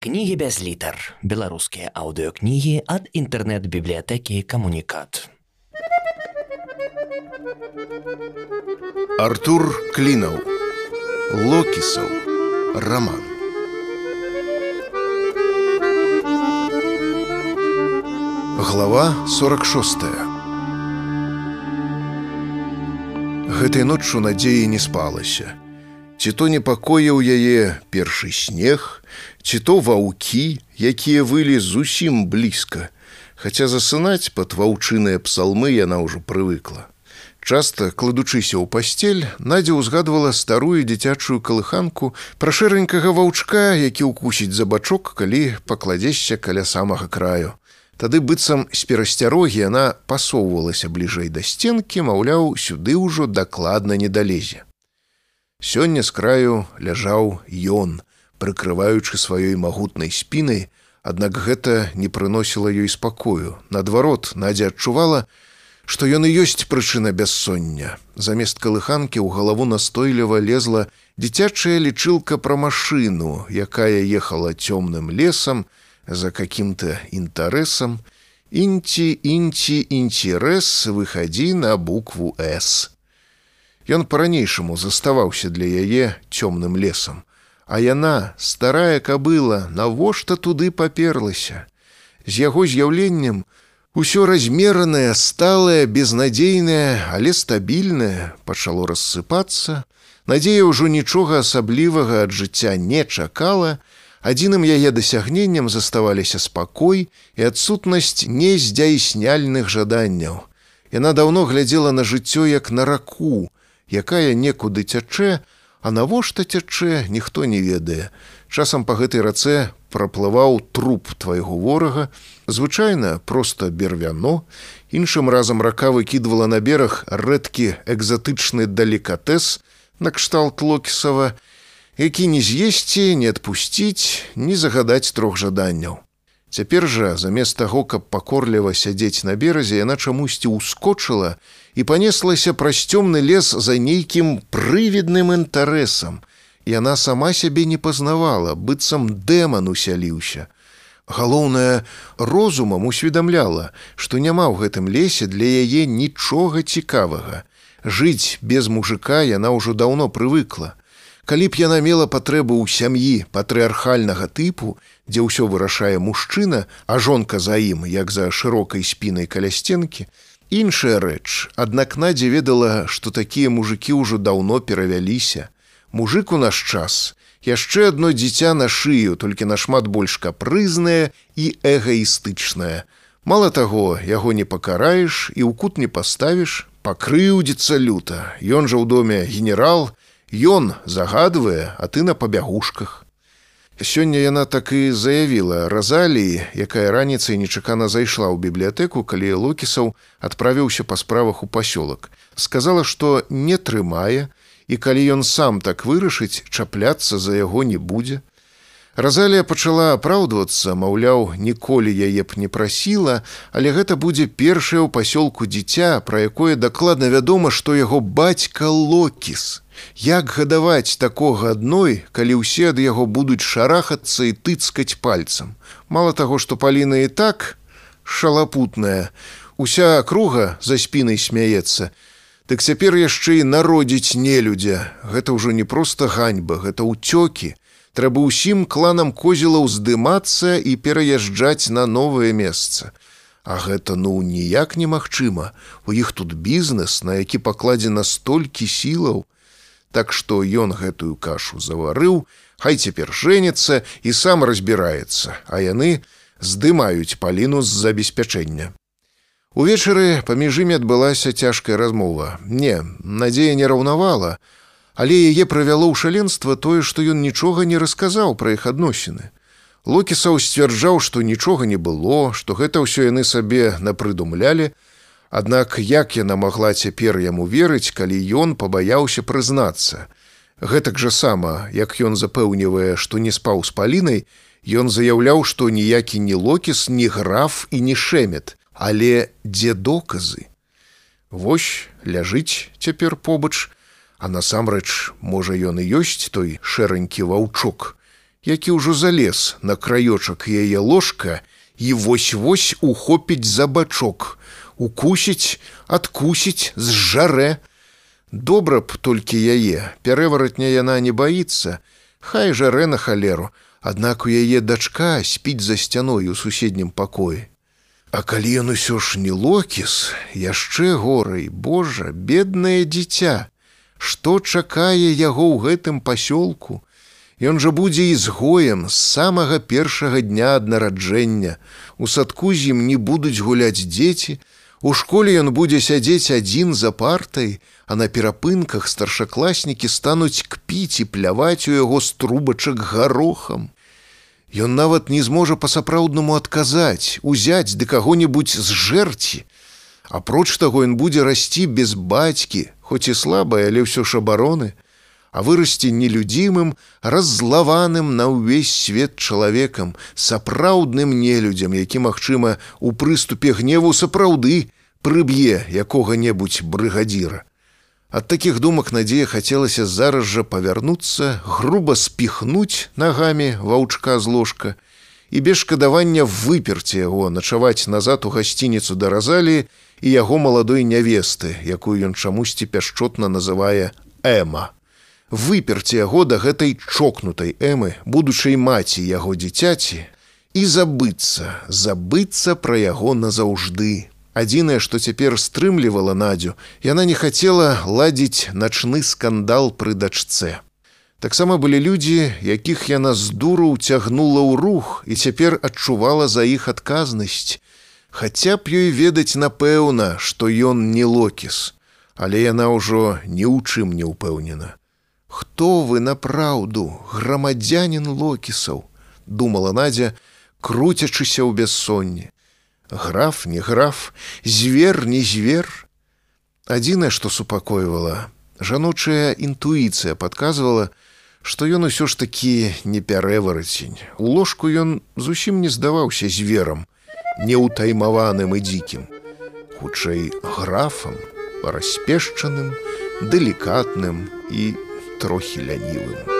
Кнігі без літар. Беларускія аўдыёкнігі ад інтэрнэт-бібліятэкі камунікат. Артур Клінаў. Локісаў. Раман. Глава 46. Гэтай ноччу надзеі не спалася. Ці то непакоіў яе першы снег, ці то ваўкі, якія вылі зусім блізка. Хаця засынаць пад ваўчыныя псалмы яна ўжо прывыкла. Часта, кладучыся ў пасцель, Надзя ўзгадвала старую дзіцячую калыханку пра шэранькага ваўчка, які ўкусіць за бачок, калі пакладзешся каля самага краю. Тады быццам з перасцярогі яна пасоўвалася бліжэй да сценкі, маўляў, сюды ўжо дакладна не далезе. Сёння з краю ляжаў ён, прыкрываючы сваёй магутнай спінай, аднак гэта не прыносіла ёй спакою. Наадварот, Надзя адчувала, што ён і ёсць прычына бяссоння. Замест калыханкі ў галаву настойліва лезла дзіцячая лічылка пра машыну, якая ехала цёмным лесам за каким-то інтарэсам, Інці інці інцірэс выхадзі на букву С. Ён па-ранейшаму заставаўся для яе цёмным лесам. А яна, старая кабыла, навошта туды паперлася. З яго з'яўленнем усё размеранае, сталае, безнадзейнае, але стабільнае пачало рассыпацца. Надзея ўжо нічога асаблівага ад жыцця не чакала, Адзіным яе дасягненнем заставаліся спакой і адсутнасць нездзяйсняльных жаданняў. Яна даўно глядзела на жыццё як на раку, якая некуды цячэ, а навошта цячэ, ніхто не ведае. Часам па гэтай рацэ праплываў труп твайго ворага, звычайна проста бервяно, іншым разам рака выкідвала на бераг рэдкі экзатычны далікатэс накшталт локісава, які не з'есці, не адпусціць, не загадаць трох жаданняў. Цяпер жа, замест таго, каб пакорліва сядзець на беразе, яна чамусьці ўскочыла і панеслася праз цёмны лес за нейкім прывідным інтарэсам. Яна сама сябе не пазнавала, быццам дэман усяліўся. Галоўнае, розумам усведамляла, што няма ў гэтым лесе для яе нічога цікавага. Жыць без мужика яна ўжо даўно прывыкла. Калі б яна мела патрэбу ў сям'і патрыархальнага тыпу, дзе ўсё вырашае мужчына, а жонка за ім, як за шырокай спінай каля сценкі, іншая рэч, аднак надзе ведала, што такія мужикі ўжо даўно перавяліся. Мужик у наш час, яшчэ адно дзіця на шыю, толькі нашмат больш капрызнае і эгоістычнае. Мала таго, яго не пакараеш і ў кут не паставіш, пакрыўдзіцца люта. Ён жа ў доме генерал, Ён загадвае, а ты на пабягушках. Сёння яна так і заявіла Разаліі, якая раніцай нечакана зайшла ў бібліятэку, калі Локісаў адправіўся па справах у пасёлак. Сказала, што не трымае, і калі ён сам так вырашыць, чапляцца за яго не будзе. Разалія пачала апраўдвацца, маўляў, ніколі яе б не прасіла, але гэта будзе першае ў пасёлку дзіця, пра якое дакладна вядома, што яго бацька Локіс. Як гадаваць такога адной, калі ўсе ад яго будуць шарахацца і тыцкаць пальцам. Мала таго, што паліна і так шалапутная, уся круга за спінай смяецца. Дык цяпер яшчэ і народзіць нелюдзя. Гэта ўжо не проста ганьба, гэта ўцёкі. Трэба ўсім кланам козела ўздымацца і пераязджаць на новае месца. А гэта ну ніяк немагчыма. У іх тут бізнес, на які пакладзена столькі сілаў, Так што ён гэтую кашу заварыў, хай цяпер жэніцца і сам разбіраецца, а яны здымаюць паліну з забеспячэння. Увечары паміж імі адбылася цяжкая размова. Не, надзея не раўнавала, але яе правяло ў шаленства тое, што ён нічога не расказаў пра іх адносіны. Локісаў сцвярджаў, што нічога не было, што гэта ўсё яны сабе напрыдумлялі, Аднак як яна магла цяпер яму верыць, калі ён пабаяўся прызнацца. Гэтак жа сама, як ён запэўнівае, што не спаў з палінай, ён заяўляў, што ніякі ні локіс, ні граф і не шэмет, але дзе доказы. Вось ляжыць цяпер побач, а насамрэч, можа, ён і ёсць той шэранькі ваўчок. які ўжо залез на краёчак яе ложка і вось-вось ухопіць за бачок, укусіць, адкусіць з жарэ. Добра б толькі яе, пярэваратня яна не баіцца, Хай жарэ на халеру, аднак у яе дачка спіць за сцяной у суседнім пакоі. А калі ён усё ж не локіс, яшчэ горай, Божа, беднае дзіця, Што чакае яго ў гэтым пасёлку? Ён жа будзе ізгоем з самага першага дня ад нараджэння. У садку з ім не будуць гуляць дзеці. У школе ён будзе сядзець адзін за партай, а на перапынках старшакласнікі стануць кпіць і пляваць у яго з трубачак гарохам. Ён нават не зможа па-сапраўднаму адказаць, узяць ды каго-небудзь з жэрці. Апроч таго ён будзе расці без бацькі, хоць і слабая, але ўсё ж абароны, а вырасці нелюдзімым, раззлаваным на ўвесь свет чалавекам, сапраўдным нелюдзям, які, магчыма, у прыступе гневу сапраўды прыб'е якога-небудзь брыгадзіра. Ад такіх думак надзея хацелася зараз жа павярнуцца, груба спіхнуць нагамі ваўчка з ложка і без шкадавання выперці яго начаваць назад у гасцініцу да разалі і яго маладой нявесты, якую ён чамусьці пяшчотна называе Эма. Выперці яго да гэтай чокнутай эмы, будучай маці яго дзіцяці і забыцца, забыцца пра яго назаўжды. Адзінае, што цяпер стрымлівала надзю, яна не хацела ладзіць начны скандал пры дачце. Таксама былі людзі, якіх яна з дуру ўцягнула ў рух і цяпер адчувала за іх адказнасць. Хаця б ёй ведаць напэўна, што ён не локіс, але яна ўжо ні ў чым не ўпэўнена. Хто вы на праўду, грамадзянин локісаў, думала Надзя, круцячыся ў бяссонні граф не граф звер не звер адзінае што супакойвала жаночая інтуіцыя подказвала што ён усё ж такі не пярэварацень у ложку ён зусім не здаваўся зверам неўтаймаваным і дзікім. Хутчэй графам распешчаным далікатным і трохі лянівым